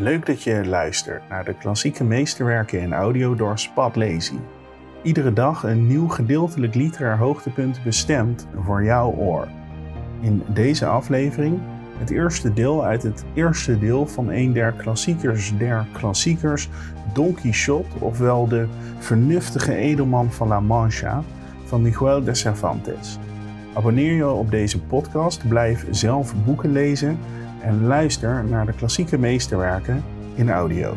Leuk dat je luistert naar de klassieke meesterwerken in audio door Spot Lazy. Iedere dag een nieuw gedeeltelijk literair hoogtepunt bestemd voor jouw oor. In deze aflevering het eerste deel uit het eerste deel van een der klassiekers der klassiekers, Don Quixote, ofwel de vernuftige edelman van La Mancha van Miguel de Cervantes. Abonneer je op deze podcast, blijf zelf boeken lezen en luister naar de klassieke meesterwerken in audio.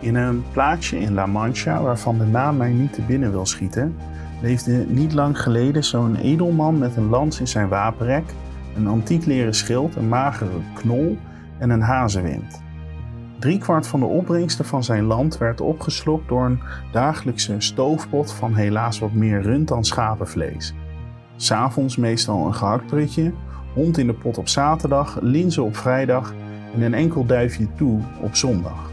In een plaatsje in La Mancha, waarvan de naam mij niet te binnen wil schieten, leefde niet lang geleden zo'n edelman met een lans in zijn wapenrek, een antiek leren schild, een magere knol en een hazenwind. Driekwart van de opbrengsten van zijn land werd opgeslokt door een dagelijkse stoofpot van helaas wat meer rund dan schapenvlees. S'avonds meestal een gehaktprutje, hond in de pot op zaterdag, linzen op vrijdag en een enkel duifje toe op zondag.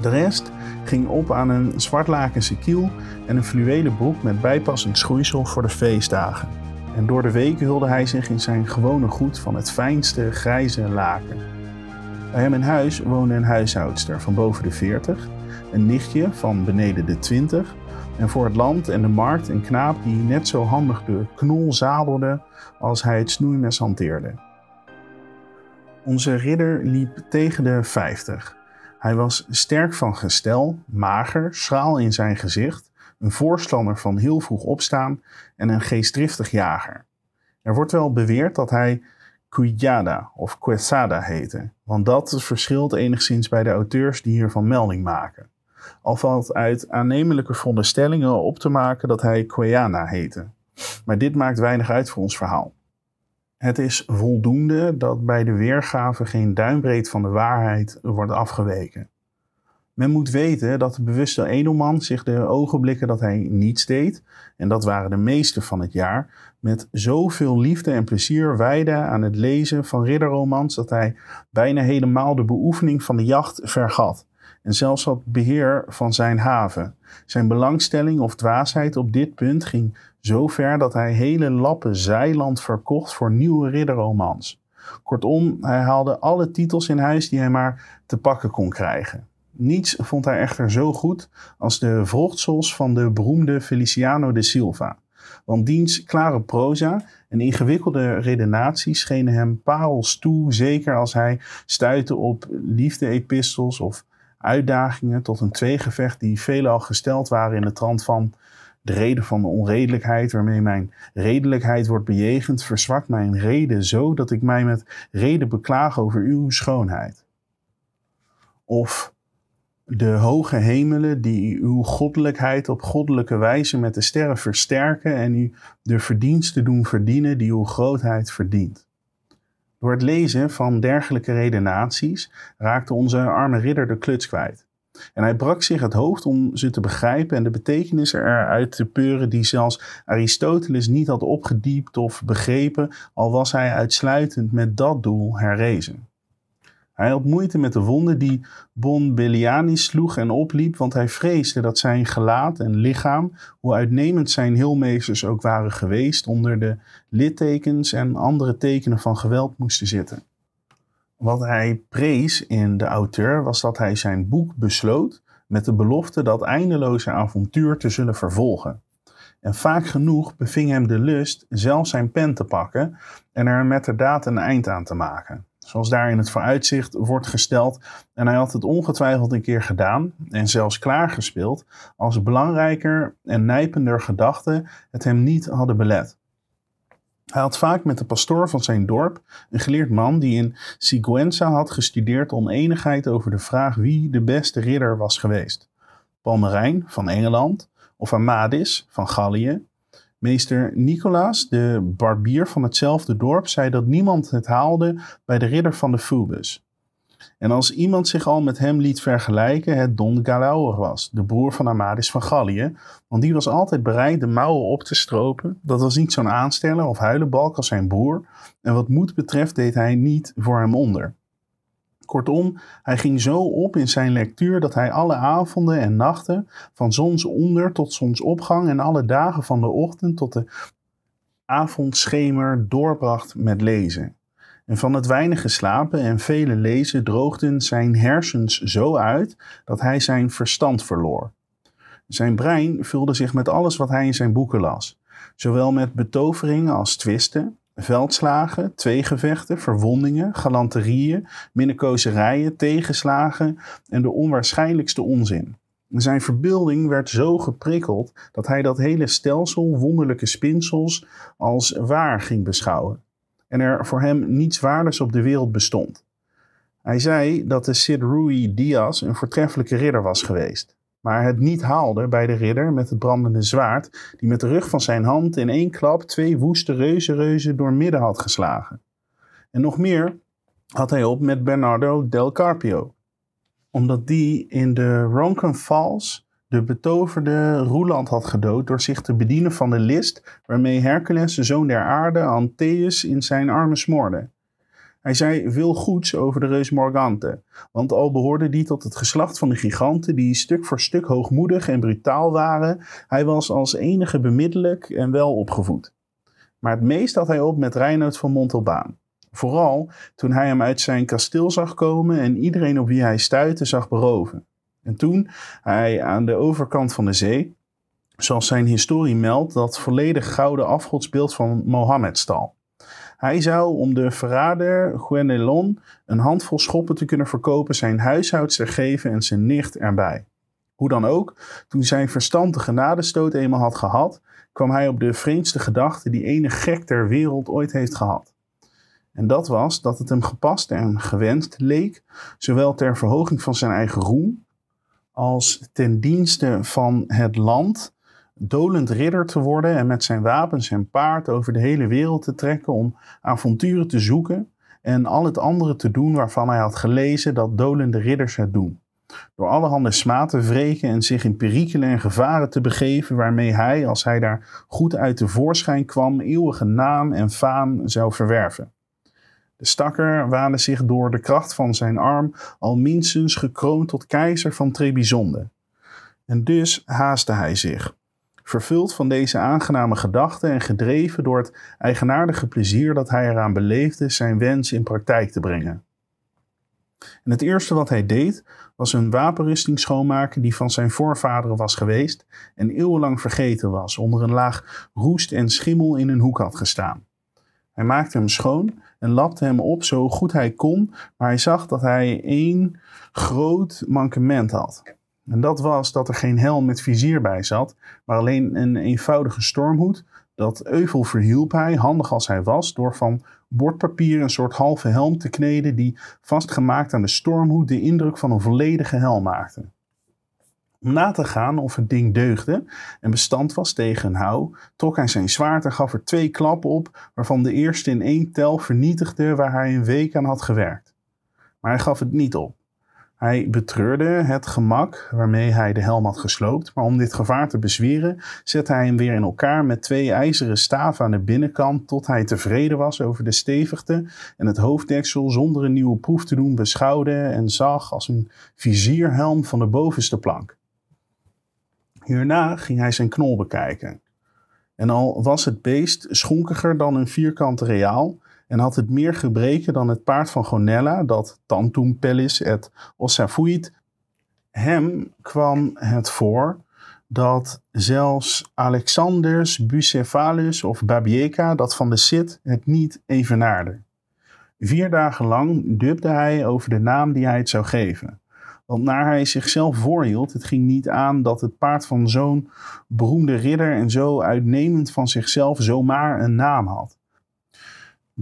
De rest ging op aan een zwartlakense kiel en een fluwelen broek met bijpassend schoeisel voor de feestdagen. En door de week hulde hij zich in zijn gewone goed van het fijnste grijze laken. Bij hem in huis woonde een huishoudster van boven de 40, een nichtje van beneden de 20 en voor het land en de markt een knaap die net zo handig de knol zadelde als hij het snoeimes hanteerde. Onze ridder liep tegen de 50. Hij was sterk van gestel, mager, schraal in zijn gezicht, een voorstander van heel vroeg opstaan en een geestdriftig jager. Er wordt wel beweerd dat hij Cuyada of Quesada heette, want dat verschilt enigszins bij de auteurs die hiervan melding maken. Al valt uit aannemelijke veronderstellingen op te maken dat hij Queana heette. Maar dit maakt weinig uit voor ons verhaal. Het is voldoende dat bij de weergave geen duimbreed van de waarheid wordt afgeweken. Men moet weten dat de bewuste edelman zich de ogenblikken dat hij niets deed, en dat waren de meeste van het jaar, met zoveel liefde en plezier wijde aan het lezen van ridderromans dat hij bijna helemaal de beoefening van de jacht vergat en zelfs het beheer van zijn haven. Zijn belangstelling of dwaasheid op dit punt ging zo ver dat hij hele lappen zeiland verkocht voor nieuwe ridderromans. Kortom, hij haalde alle titels in huis die hij maar te pakken kon krijgen. Niets vond hij echter zo goed als de vruchtsels van de beroemde Feliciano de Silva. Want diens klare proza en ingewikkelde redenaties schenen hem parels toe, zeker als hij stuitte op liefde-epistels of uitdagingen tot een tweegevecht die veelal gesteld waren in de trant van de reden van de onredelijkheid waarmee mijn redelijkheid wordt bejegend, verzwakt mijn reden zo dat ik mij met reden beklaag over uw schoonheid. Of de hoge hemelen die uw goddelijkheid op goddelijke wijze met de sterren versterken en u de verdiensten doen verdienen die uw grootheid verdient. Door het lezen van dergelijke redenaties raakte onze arme ridder de kluts kwijt. En hij brak zich het hoofd om ze te begrijpen en de betekenis eruit te peuren die zelfs Aristoteles niet had opgediept of begrepen, al was hij uitsluitend met dat doel herrezen. Hij had moeite met de wonden die Bon Belliani sloeg en opliep, want hij vreesde dat zijn gelaat en lichaam, hoe uitnemend zijn heelmeesters ook waren geweest, onder de littekens en andere tekenen van geweld moesten zitten. Wat hij prees in de auteur was dat hij zijn boek besloot met de belofte dat eindeloze avontuur te zullen vervolgen. En vaak genoeg beving hem de lust zelf zijn pen te pakken en er met de daad een eind aan te maken zoals daar in het vooruitzicht wordt gesteld. En hij had het ongetwijfeld een keer gedaan en zelfs klaargespeeld, als belangrijker en nijpender gedachten het hem niet hadden belet. Hij had vaak met de pastoor van zijn dorp, een geleerd man die in Siguenza had gestudeerd, oneenigheid over de vraag wie de beste ridder was geweest. Palmerijn van Engeland of Amadis van Gallië Meester Nicolaas, de barbier van hetzelfde dorp, zei dat niemand het haalde bij de ridder van de Phoebus. En als iemand zich al met hem liet vergelijken, het Don Galaor was, de broer van Amadis van Gallië, want die was altijd bereid de mouwen op te stropen. Dat was niet zo'n aansteller of huilenbalk als zijn broer, en wat moed betreft deed hij niet voor hem onder. Kortom, hij ging zo op in zijn lectuur dat hij alle avonden en nachten, van zonsonder tot zonsopgang en alle dagen van de ochtend tot de avondschemer doorbracht met lezen. En van het weinige slapen en vele lezen droogden zijn hersens zo uit dat hij zijn verstand verloor. Zijn brein vulde zich met alles wat hij in zijn boeken las, zowel met betoveringen als twisten, veldslagen, tweegevechten, verwondingen, galanterieën, minnekozerijen, tegenslagen en de onwaarschijnlijkste onzin. Zijn verbeelding werd zo geprikkeld dat hij dat hele stelsel wonderlijke spinsels als waar ging beschouwen. En er voor hem niets waardes op de wereld bestond. Hij zei dat de Cid Rui Diaz een voortreffelijke ridder was geweest maar het niet haalde bij de ridder met het brandende zwaard, die met de rug van zijn hand in één klap twee woeste reuzenreuzen door midden had geslagen. En nog meer had hij op met Bernardo del Carpio, omdat die in de Ronken Falls de betoverde Roeland had gedood door zich te bedienen van de list waarmee Hercules, de zoon der aarde, Antheus in zijn armen smoorde. Hij zei veel goeds over de reus Morgante, want al behoorde die tot het geslacht van de giganten die stuk voor stuk hoogmoedig en brutaal waren, hij was als enige bemiddelijk en wel opgevoed. Maar het meest had hij op met Reinoud van Montalbaan. Vooral toen hij hem uit zijn kasteel zag komen en iedereen op wie hij stuitte zag beroven. En toen hij aan de overkant van de zee, zoals zijn historie meldt, dat volledig gouden afgodsbeeld van Mohammed stal. Hij zou om de verrader Guenelon een handvol schoppen te kunnen verkopen zijn huishoudster geven en zijn nicht erbij. Hoe dan ook, toen zijn verstand de genadestoot eenmaal had gehad, kwam hij op de vreemdste gedachte die ene gek ter wereld ooit heeft gehad. En dat was dat het hem gepast en gewenst leek, zowel ter verhoging van zijn eigen roem, als ten dienste van het land dolend ridder te worden en met zijn wapens en paard over de hele wereld te trekken om avonturen te zoeken en al het andere te doen waarvan hij had gelezen dat dolende ridders het doen. Door allerhande smaad te wreken en zich in perikelen en gevaren te begeven waarmee hij, als hij daar goed uit de voorschijn kwam, eeuwige naam en faam zou verwerven. De stakker waande zich door de kracht van zijn arm al minstens gekroond tot keizer van Trebizonde. En dus haastte hij zich, Vervuld van deze aangename gedachten en gedreven door het eigenaardige plezier dat hij eraan beleefde zijn wens in praktijk te brengen. En het eerste wat hij deed was een wapenrusting schoonmaken die van zijn voorvaderen was geweest en eeuwenlang vergeten was, onder een laag roest en schimmel in een hoek had gestaan. Hij maakte hem schoon en lapte hem op zo goed hij kon, maar hij zag dat hij één groot mankement had. En dat was dat er geen helm met vizier bij zat, maar alleen een eenvoudige stormhoed. Dat euvel verhielp hij, handig als hij was, door van bordpapier een soort halve helm te kneden die vastgemaakt aan de stormhoed de indruk van een volledige helm maakte. Om na te gaan of het ding deugde en bestand was tegen een hou, trok hij zijn zwaard en gaf er twee klappen op, waarvan de eerste in één tel vernietigde waar hij een week aan had gewerkt. Maar hij gaf het niet op. Hij betreurde het gemak waarmee hij de helm had gesloopt, maar om dit gevaar te bezweren, zette hij hem weer in elkaar met twee ijzeren staven aan de binnenkant tot hij tevreden was over de stevigte en het hoofddeksel zonder een nieuwe proef te doen beschouwde en zag als een vizierhelm van de bovenste plank. Hierna ging hij zijn knol bekijken. En al was het beest schonkiger dan een vierkante reaal, en had het meer gebreken dan het paard van Gonella, dat Tantum Pellis et Ossafuit. Hem kwam het voor dat zelfs Alexanders Bucephalus of Babieka, dat van de Cid, het niet evenaarde. Vier dagen lang dubde hij over de naam die hij het zou geven. Want naar hij zichzelf voorhield, het ging niet aan dat het paard van zo'n beroemde ridder en zo uitnemend van zichzelf zomaar een naam had.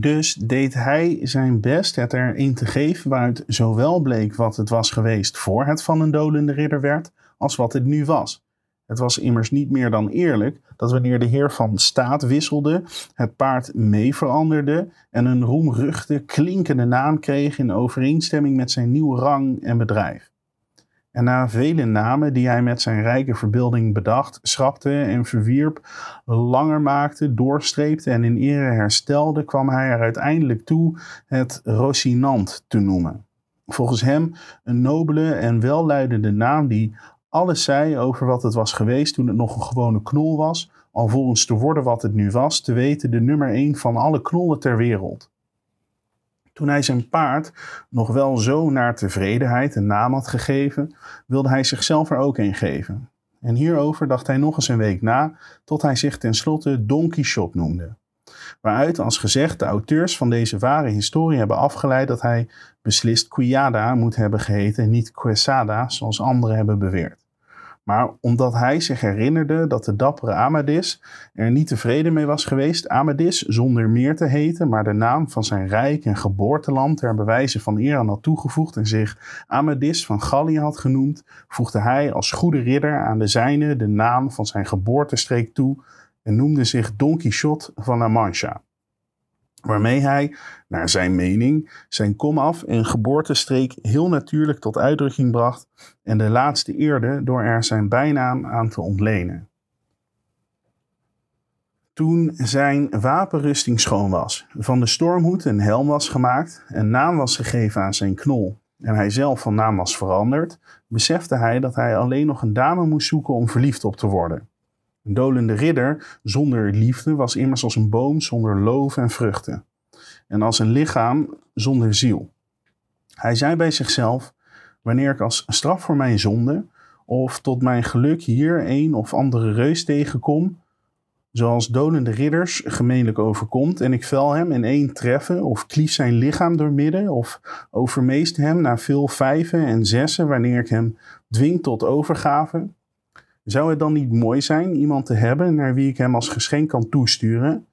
Dus deed hij zijn best het erin te geven waaruit zowel bleek wat het was geweest voor het van een dolende ridder werd, als wat het nu was. Het was immers niet meer dan eerlijk dat wanneer de heer van staat wisselde, het paard mee veranderde en een roemruchte, klinkende naam kreeg in overeenstemming met zijn nieuwe rang en bedrijf. En na vele namen die hij met zijn rijke verbeelding bedacht, schrapte en verwierp, langer maakte, doorstreepte en in ere herstelde, kwam hij er uiteindelijk toe het Rocinant te noemen. Volgens hem een nobele en welluidende naam die alles zei over wat het was geweest toen het nog een gewone knol was, alvorens te worden wat het nu was, te weten de nummer 1 van alle knollen ter wereld. Toen hij zijn paard nog wel zo naar tevredenheid een naam had gegeven, wilde hij zichzelf er ook een geven. En hierover dacht hij nog eens een week na, tot hij zich tenslotte Don Quixote noemde. Waaruit, als gezegd, de auteurs van deze ware historie hebben afgeleid dat hij beslist Quiada moet hebben geheten en niet Quesada, zoals anderen hebben beweerd. Maar omdat hij zich herinnerde dat de dappere Amadis er niet tevreden mee was geweest Amadis zonder meer te heten, maar de naam van zijn rijk en geboorteland ter bewijze van eer aan had toegevoegd en zich Amadis van Gallië had genoemd, voegde hij als goede ridder aan de zijne de naam van zijn geboortestreek toe en noemde zich Don Quixote van La Mancha waarmee hij, naar zijn mening, zijn komaf en geboortestreek heel natuurlijk tot uitdrukking bracht en de laatste eerde door er zijn bijnaam aan te ontlenen. Toen zijn wapenrusting schoon was, van de stormhoed een helm was gemaakt, een naam was gegeven aan zijn knol en hij zelf van naam was veranderd, besefte hij dat hij alleen nog een dame moest zoeken om verliefd op te worden. Een dolende ridder zonder liefde was immers als een boom zonder loof en vruchten. En als een lichaam zonder ziel. Hij zei bij zichzelf: Wanneer ik als straf voor mijn zonde of tot mijn geluk hier een of andere reus tegenkom, zoals dolende ridders gemeenlijk overkomt, en ik vel hem in één treffen, of klief zijn lichaam doormidden, of overmeest hem na veel vijven en zessen, wanneer ik hem dwing tot overgave, zou het dan niet mooi zijn iemand te hebben naar wie ik hem als geschenk kan toesturen?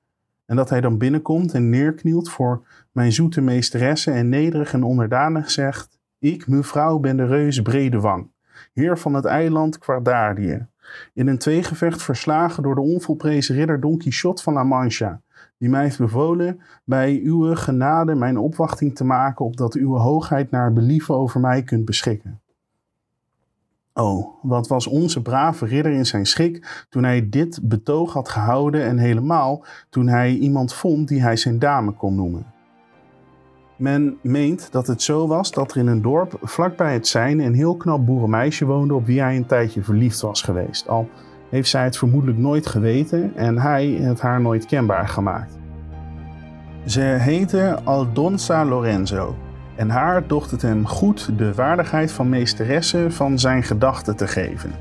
En dat hij dan binnenkomt en neerknielt voor mijn zoete meesteresse en nederig en onderdanig zegt: Ik, mevrouw, ben de reus Bredewang, heer van het eiland Quardarië. In een tweegevecht verslagen door de onvolprezen ridder Don Quixote van La Mancha, die mij heeft bevolen bij uw genade mijn opwachting te maken, opdat uw hoogheid naar believen over mij kunt beschikken. Oh, wat was onze brave ridder in zijn schik toen hij dit betoog had gehouden en helemaal toen hij iemand vond die hij zijn dame kon noemen. Men meent dat het zo was dat er in een dorp vlakbij het zijne een heel knap boerenmeisje woonde op wie hij een tijdje verliefd was geweest. Al heeft zij het vermoedelijk nooit geweten en hij het haar nooit kenbaar gemaakt. Ze heette Aldonza Lorenzo en haar docht het hem goed de waardigheid van meesteresse van zijn gedachten te geven.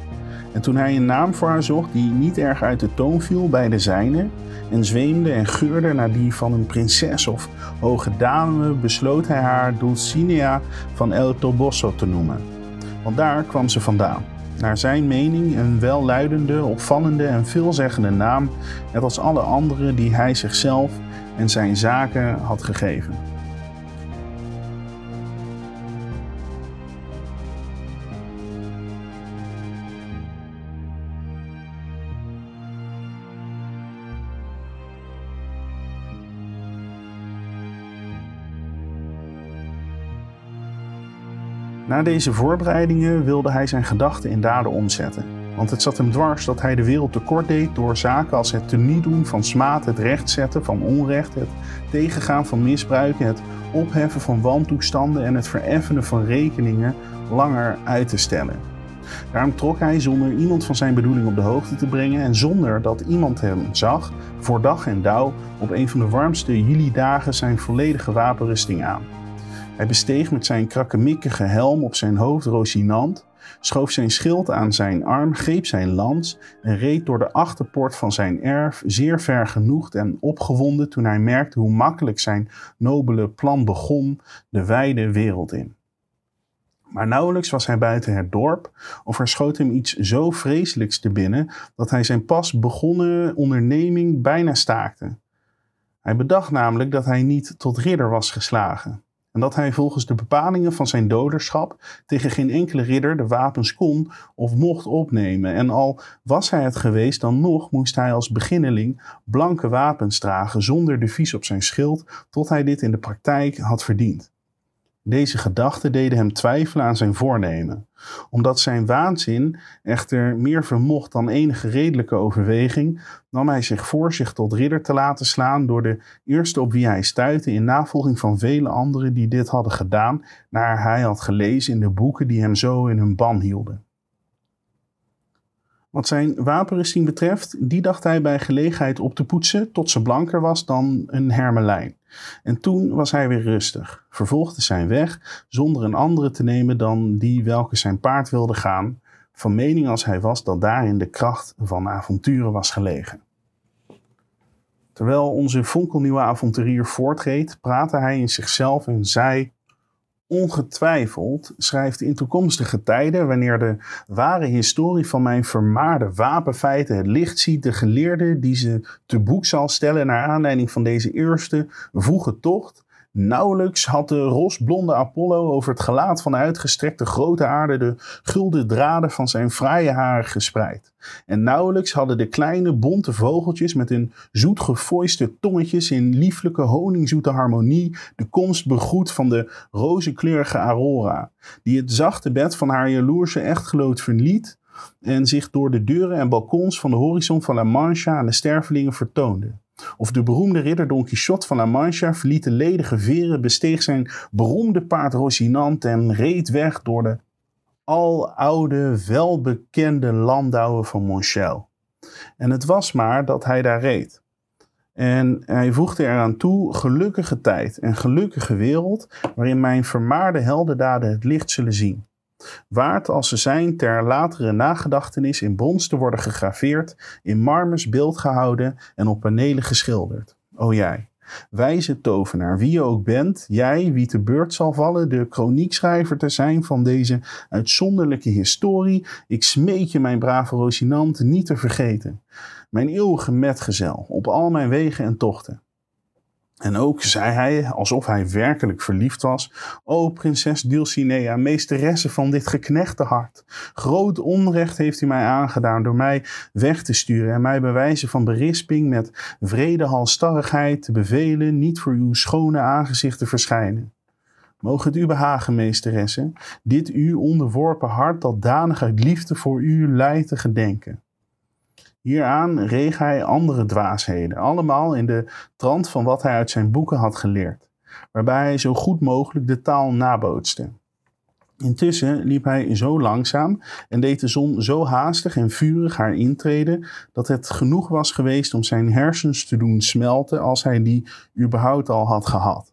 En toen hij een naam voor haar zocht die niet erg uit de toon viel bij de zijne, en zweemde en geurde naar die van een prinses of hoge dame, besloot hij haar Dulcinea van El Toboso te noemen. Want daar kwam ze vandaan. Naar zijn mening een welluidende, opvallende en veelzeggende naam, net als alle andere die hij zichzelf en zijn zaken had gegeven. Na deze voorbereidingen wilde hij zijn gedachten in daden omzetten. Want het zat hem dwars dat hij de wereld tekort deed door zaken als het tenietdoen van smaad, het rechtzetten van onrecht, het tegengaan van misbruiken, het opheffen van wantoestanden en het vereffenen van rekeningen langer uit te stellen. Daarom trok hij zonder iemand van zijn bedoeling op de hoogte te brengen en zonder dat iemand hem zag, voor dag en dauw op een van de warmste juli-dagen zijn volledige wapenrusting aan. Hij besteeg met zijn krakkemikkige helm op zijn hoofd Rocinant, schoof zijn schild aan zijn arm, greep zijn lans en reed door de achterpoort van zijn erf, zeer vergenoegd en opgewonden toen hij merkte hoe makkelijk zijn nobele plan begon de wijde wereld in. Maar nauwelijks was hij buiten het dorp, of er schoot hem iets zo vreselijks te binnen dat hij zijn pas begonnen onderneming bijna staakte. Hij bedacht namelijk dat hij niet tot ridder was geslagen en dat hij volgens de bepalingen van zijn doderschap tegen geen enkele ridder de wapens kon of mocht opnemen. En al was hij het geweest, dan nog moest hij als beginneling blanke wapens dragen zonder de vies op zijn schild, tot hij dit in de praktijk had verdiend. Deze gedachten deden hem twijfelen aan zijn voornemen. Omdat zijn waanzin echter meer vermocht dan enige redelijke overweging, nam hij zich voor zich tot ridder te laten slaan door de eerste op wie hij stuitte in navolging van vele anderen die dit hadden gedaan, naar hij had gelezen in de boeken die hem zo in hun ban hielden. Wat zijn wapenrusting betreft, die dacht hij bij gelegenheid op te poetsen tot ze blanker was dan een hermelijn. En toen was hij weer rustig, vervolgde zijn weg zonder een andere te nemen dan die welke zijn paard wilde gaan, van mening als hij was dat daarin de kracht van avonturen was gelegen. Terwijl onze fonkelnieuwe avonturier voortreed, praatte hij in zichzelf en zei Ongetwijfeld schrijft in toekomstige tijden, wanneer de ware historie van mijn vermaarde wapenfeiten het licht ziet, de geleerde die ze te boek zal stellen naar aanleiding van deze eerste vroege tocht, Nauwelijks had de rosblonde Apollo over het gelaat van de uitgestrekte grote aarde de gulden draden van zijn fraaie haren gespreid. En nauwelijks hadden de kleine bonte vogeltjes met hun zoet gefoiste tongetjes in lieflijke honingzoete harmonie de komst begroet van de rozenkleurige Aurora, die het zachte bed van haar jaloerse echtgenoot verliet en zich door de deuren en balkons van de horizon van La Mancha aan de stervelingen vertoonde. Of de beroemde ridder Don Quixote van La Mancha verliet de ledige veren, besteeg zijn beroemde paard Rocinante en reed weg door de aloude, welbekende landouwen van Montchel. En het was maar dat hij daar reed. En hij voegde eraan toe: gelukkige tijd en gelukkige wereld, waarin mijn vermaarde heldendaden het licht zullen zien. Waard als ze zijn ter latere nagedachtenis in brons te worden gegraveerd, in marmers beeld gehouden en op panelen geschilderd. O jij, wijze tovenaar, wie je ook bent, jij wie te beurt zal vallen de chroniekschrijver te zijn van deze uitzonderlijke historie, ik smeek je, mijn brave Rocinant, niet te vergeten. Mijn eeuwige metgezel op al mijn wegen en tochten. En ook zei hij, alsof hij werkelijk verliefd was: O prinses Dulcinea, meesteresse van dit geknechte hart. Groot onrecht heeft u mij aangedaan door mij weg te sturen en mij bij wijze van berisping met vrede halstarrigheid te bevelen niet voor uw schone aangezicht te verschijnen. Mogen het u behagen, meesteresse, dit u onderworpen hart dat danig uit liefde voor u leidt te gedenken. Hieraan reeg hij andere dwaasheden, allemaal in de trant van wat hij uit zijn boeken had geleerd, waarbij hij zo goed mogelijk de taal nabootste. Intussen liep hij zo langzaam en deed de zon zo haastig en vurig haar intreden dat het genoeg was geweest om zijn hersens te doen smelten als hij die überhaupt al had gehad.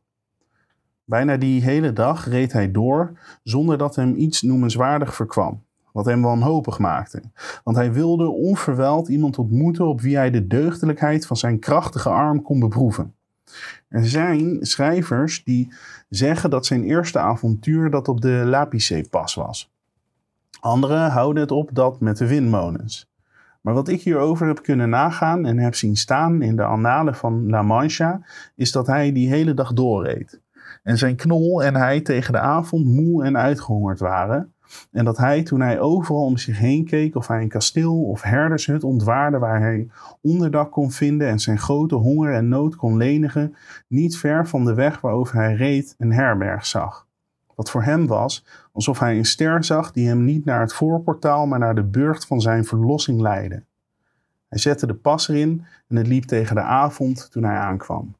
Bijna die hele dag reed hij door zonder dat hem iets noemenswaardig verkwam wat hem wanhopig maakte. Want hij wilde onverwijld iemand ontmoeten op wie hij de deugdelijkheid van zijn krachtige arm kon beproeven. Er zijn schrijvers die zeggen dat zijn eerste avontuur dat op de Lapice-pas was. Anderen houden het op dat met de windmolens. Maar wat ik hierover heb kunnen nagaan en heb zien staan in de annalen van La Mancha, is dat hij die hele dag doorreed. En zijn knol en hij tegen de avond moe en uitgehongerd waren, en dat hij, toen hij overal om zich heen keek, of hij een kasteel of herdershut ontwaarde waar hij onderdak kon vinden en zijn grote honger en nood kon lenigen, niet ver van de weg waarover hij reed een herberg zag. Wat voor hem was alsof hij een ster zag die hem niet naar het voorportaal, maar naar de burcht van zijn verlossing leidde. Hij zette de pas erin en het liep tegen de avond toen hij aankwam.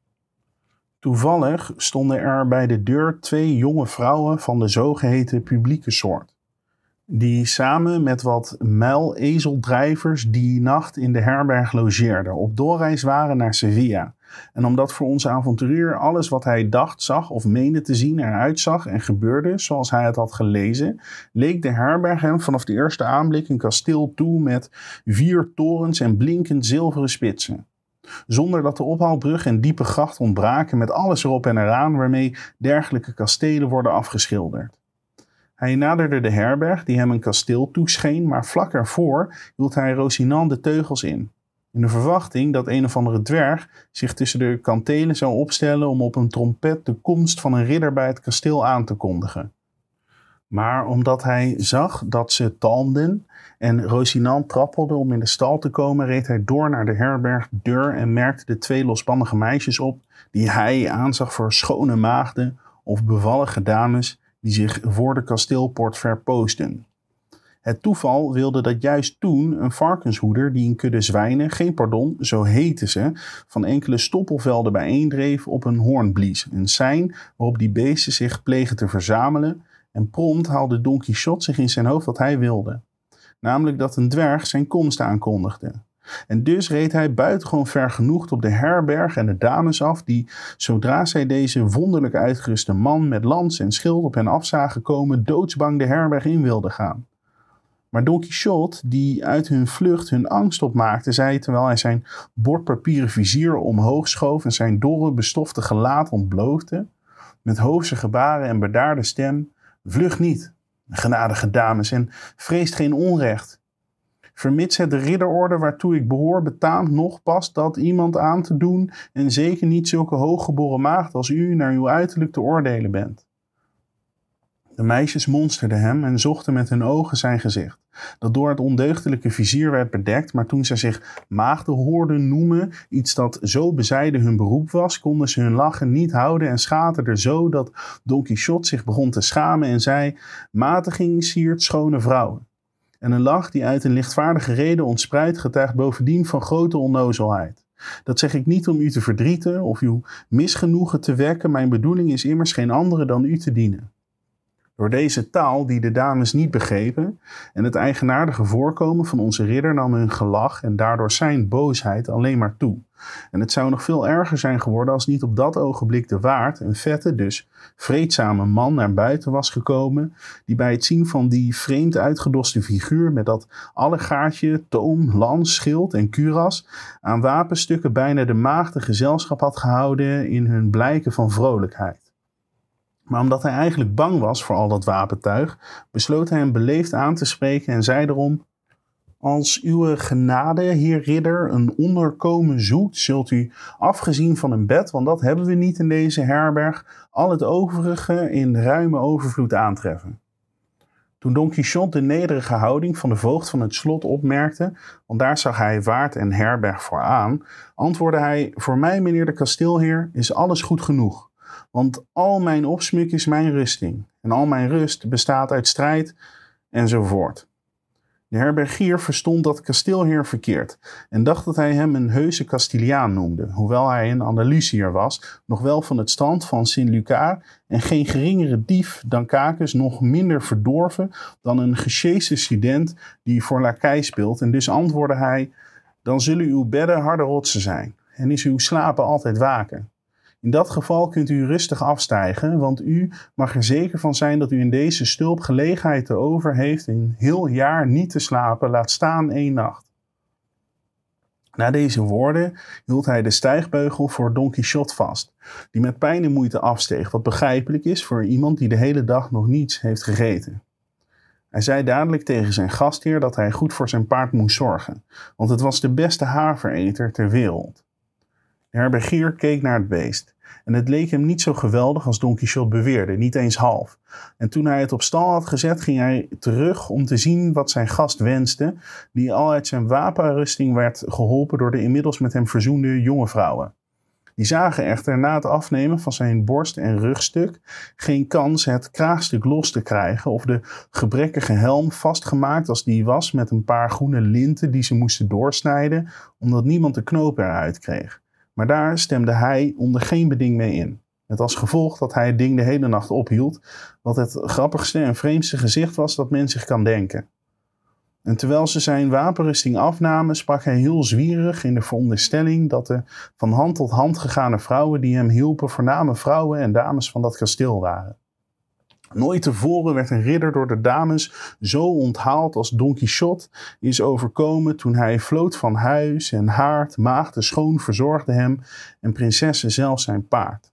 Toevallig stonden er bij de deur twee jonge vrouwen van de zogeheten publieke soort die samen met wat muilezeldrijvers die nacht in de herberg logeerden, op doorreis waren naar Sevilla. En omdat voor onze avonturier alles wat hij dacht, zag of meende te zien eruit zag en gebeurde zoals hij het had gelezen, leek de herberg hem vanaf de eerste aanblik een kasteel toe met vier torens en blinkend zilveren spitsen. Zonder dat de ophaalbrug en diepe gracht ontbraken met alles erop en eraan waarmee dergelijke kastelen worden afgeschilderd. Hij naderde de herberg die hem een kasteel toescheen, maar vlak ervoor hield hij Rocinant de teugels in. In de verwachting dat een of andere dwerg zich tussen de kantelen zou opstellen om op een trompet de komst van een ridder bij het kasteel aan te kondigen. Maar omdat hij zag dat ze talmden en Rocinant trappelde om in de stal te komen, reed hij door naar de herbergdeur en merkte de twee losbannige meisjes op die hij aanzag voor schone maagden of bevallige dames die zich voor de kasteelpoort verpoosten. Het toeval wilde dat juist toen een varkenshoeder die een kudde zwijnen, geen pardon, zo heten ze, van enkele stoppelvelden bijeendreef op een hoorn blies. Een sein waarop die beesten zich plegen te verzamelen en prompt haalde Don Quixote zich in zijn hoofd wat hij wilde. namelijk dat een dwerg zijn komst aankondigde. En dus reed hij buitengewoon vergenoegd op de herberg en de dames af, die, zodra zij deze wonderlijk uitgeruste man met lans en schild op hen af zagen komen, doodsbang de herberg in wilden gaan. Maar Don Quixote, die uit hun vlucht hun angst opmaakte, zei terwijl hij zijn bordpapieren vizier omhoog schoof en zijn dorre, bestofte gelaat ontbloofde, met hoofdse gebaren en bedaarde stem: Vlucht niet, genadige dames, en vreest geen onrecht. Vermits het de ridderorde waartoe ik behoor betaamt nog pas dat iemand aan te doen en zeker niet zulke hooggeboren maagd als u naar uw uiterlijk te oordelen bent. De meisjes monsterden hem en zochten met hun ogen zijn gezicht, dat door het ondeugdelijke vizier werd bedekt, maar toen zij zich maagden hoorden noemen, iets dat zo bezijden hun beroep was, konden ze hun lachen niet houden en schaterden zo dat Don Quixote zich begon te schamen en zei, matiging siert schone vrouwen. En een lach die uit een lichtvaardige reden ontspruit, getuigt bovendien van grote onnozelheid. Dat zeg ik niet om u te verdrieten of uw misgenoegen te wekken, mijn bedoeling is immers geen andere dan u te dienen. Door deze taal, die de dames niet begrepen, en het eigenaardige voorkomen van onze ridder nam hun gelach en daardoor zijn boosheid alleen maar toe. En het zou nog veel erger zijn geworden als niet op dat ogenblik de waard, een vette, dus vreedzame man, naar buiten was gekomen, die bij het zien van die vreemd uitgedoste figuur met dat allegaartje, toom, lans, schild en kuras aan wapenstukken bijna de maagde gezelschap had gehouden in hun blijken van vrolijkheid. Maar omdat hij eigenlijk bang was voor al dat wapentuig, besloot hij hem beleefd aan te spreken en zei erom: Als uw genade, heer ridder, een onderkomen zoekt, zult u, afgezien van een bed, want dat hebben we niet in deze herberg, al het overige in ruime overvloed aantreffen. Toen Don Quixote de nederige houding van de voogd van het slot opmerkte, want daar zag hij waard en herberg voor aan, antwoordde hij: Voor mij, meneer de kasteelheer, is alles goed genoeg. Want al mijn opsmuk is mijn rusting. En al mijn rust bestaat uit strijd enzovoort. De herbergier verstond dat kasteelheer verkeerd en dacht dat hij hem een heuse Castiliaan noemde, hoewel hij een Andalusiër was, nog wel van het strand van Sint-Lucar en geen geringere dief dan Kakus, nog minder verdorven dan een gesjeeste student die voor lakij speelt. En dus antwoordde hij, dan zullen uw bedden harde rotsen zijn en is uw slapen altijd waken. In dat geval kunt u rustig afstijgen, want u mag er zeker van zijn dat u in deze stulp gelegenheid te over heeft een heel jaar niet te slapen, laat staan één nacht. Na deze woorden hield hij de stijgbeugel voor Don Quixote vast, die met pijn en moeite afsteeg, wat begrijpelijk is voor iemand die de hele dag nog niets heeft gegeten. Hij zei dadelijk tegen zijn gastheer dat hij goed voor zijn paard moest zorgen, want het was de beste havereter ter wereld. De herbergier keek naar het beest. En het leek hem niet zo geweldig als Don Quixote beweerde, niet eens half. En toen hij het op stal had gezet, ging hij terug om te zien wat zijn gast wenste, die al uit zijn wapenrusting werd geholpen door de inmiddels met hem verzoende jonge vrouwen. Die zagen echter na het afnemen van zijn borst- en rugstuk geen kans het kraagstuk los te krijgen of de gebrekkige helm vastgemaakt als die was met een paar groene linten die ze moesten doorsnijden, omdat niemand de knoop eruit kreeg. Maar daar stemde hij onder geen beding mee in. Met als gevolg dat hij het ding de hele nacht ophield, wat het grappigste en vreemdste gezicht was dat men zich kan denken. En terwijl ze zijn wapenrusting afnamen, sprak hij heel zwierig in de veronderstelling dat de van hand tot hand gegane vrouwen die hem hielpen voorname vrouwen en dames van dat kasteel waren. Nooit tevoren werd een ridder door de dames zo onthaald als Don Quixote is overkomen toen hij vloot van huis en haard, maagden schoon verzorgde hem en prinsessen zelf zijn paard.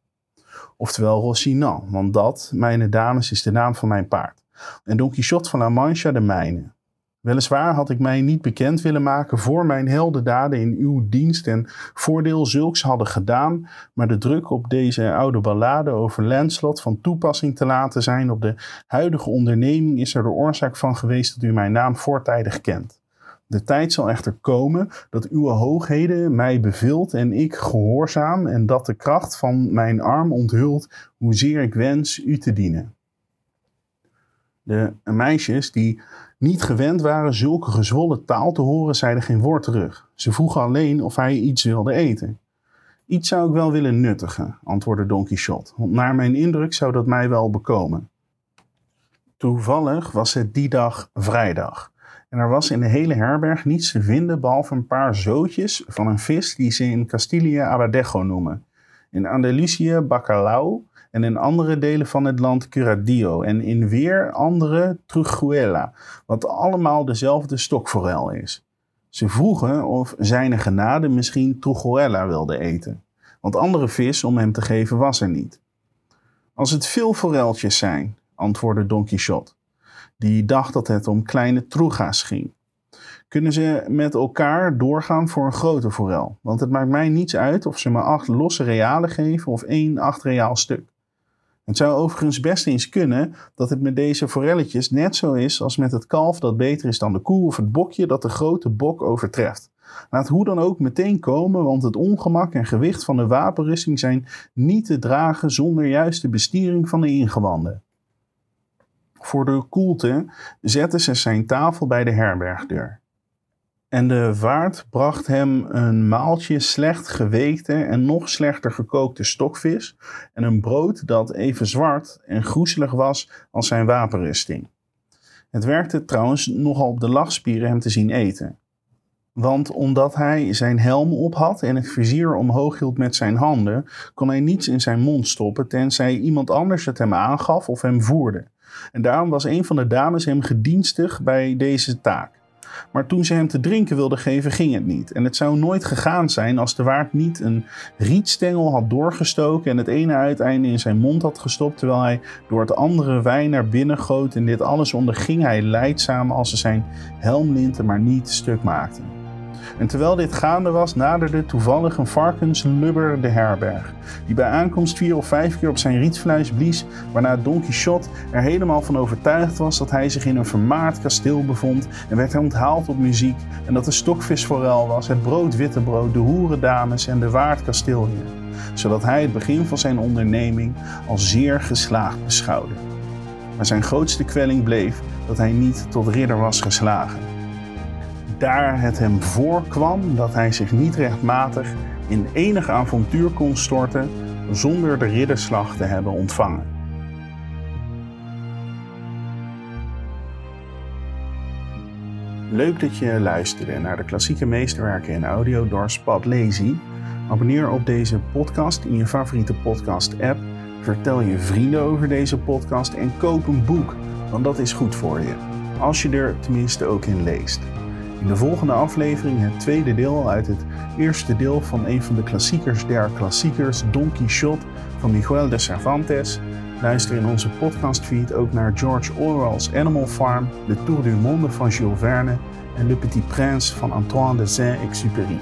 Oftewel Rocinant, want dat, mijn dames, is de naam van mijn paard. En Don Quixote van La Mancha de mijne. Weliswaar had ik mij niet bekend willen maken voor mijn heldendaden in uw dienst en voordeel zulks hadden gedaan, maar de druk op deze oude ballade over Lancelot van toepassing te laten zijn op de huidige onderneming is er de oorzaak van geweest dat u mijn naam voortijdig kent. De tijd zal echter komen dat uw hoogheden mij beveelt en ik gehoorzaam en dat de kracht van mijn arm onthult hoezeer ik wens u te dienen. De meisjes die niet gewend waren zulke gezwollen taal te horen, zeiden geen woord terug. Ze vroegen alleen of hij iets wilde eten. Iets zou ik wel willen nuttigen, antwoordde Don Quixote, want naar mijn indruk zou dat mij wel bekomen. Toevallig was het die dag vrijdag. En er was in de hele herberg niets te vinden behalve een paar zootjes van een vis die ze in Castilië abadejo noemen. In Andalusië bacalao en in andere delen van het land curadillo en in weer andere truchuela, wat allemaal dezelfde stokforel is. Ze vroegen of zijn genade misschien truchuela wilde eten, want andere vis om hem te geven was er niet. Als het veel foreltjes zijn, antwoordde Don Quixote, die dacht dat het om kleine truga's ging. Kunnen ze met elkaar doorgaan voor een grote forel? Want het maakt mij niets uit of ze me acht losse realen geven of één acht reaal stuk. Het zou overigens best eens kunnen dat het met deze forelletjes net zo is als met het kalf dat beter is dan de koe of het bokje dat de grote bok overtreft. Laat hoe dan ook meteen komen, want het ongemak en gewicht van de wapenrusting zijn niet te dragen zonder juiste bestiering van de ingewanden. Voor de koelte zette ze zijn tafel bij de herbergdeur. En de waard bracht hem een maaltje slecht geweekte en nog slechter gekookte stokvis en een brood dat even zwart en groezelig was als zijn wapenrusting. Het werkte trouwens nogal op de lachspieren hem te zien eten. Want omdat hij zijn helm op had en het vizier omhoog hield met zijn handen, kon hij niets in zijn mond stoppen tenzij iemand anders het hem aangaf of hem voerde. En daarom was een van de dames hem gedienstig bij deze taak. Maar toen ze hem te drinken wilde geven, ging het niet. En het zou nooit gegaan zijn als de waard niet een rietstengel had doorgestoken en het ene uiteinde in zijn mond had gestopt, terwijl hij door het andere wijn naar binnen goot. En dit alles onderging hij leidzaam als ze zijn helmlinten maar niet stuk maakten. En terwijl dit gaande was, naderde toevallig een varkenslubber de herberg, die bij aankomst vier of vijf keer op zijn rietvlees blies, waarna Don Quixote er helemaal van overtuigd was dat hij zich in een vermaard kasteel bevond en werd onthaald op muziek en dat de stokvisforel was, het brood witte brood, de hoerendames en de waard kasteelheer, zodat hij het begin van zijn onderneming als zeer geslaagd beschouwde. Maar zijn grootste kwelling bleef dat hij niet tot ridder was geslagen daar het hem voorkwam dat hij zich niet rechtmatig in enig avontuur kon storten zonder de ridderslag te hebben ontvangen. Leuk dat je luisterde naar de klassieke meesterwerken in audio door Spad Lazy. Abonneer op deze podcast in je favoriete podcast-app. Vertel je vrienden over deze podcast en koop een boek, want dat is goed voor je. Als je er tenminste ook in leest. In de volgende aflevering het tweede deel uit het eerste deel van een van de klassiekers der klassiekers, Don Quixote van Miguel de Cervantes. Luister in onze podcastfeed ook naar George Orwell's Animal Farm, Le Tour du Monde van Jules Verne en Le Petit Prince van Antoine de Saint-Exupéry.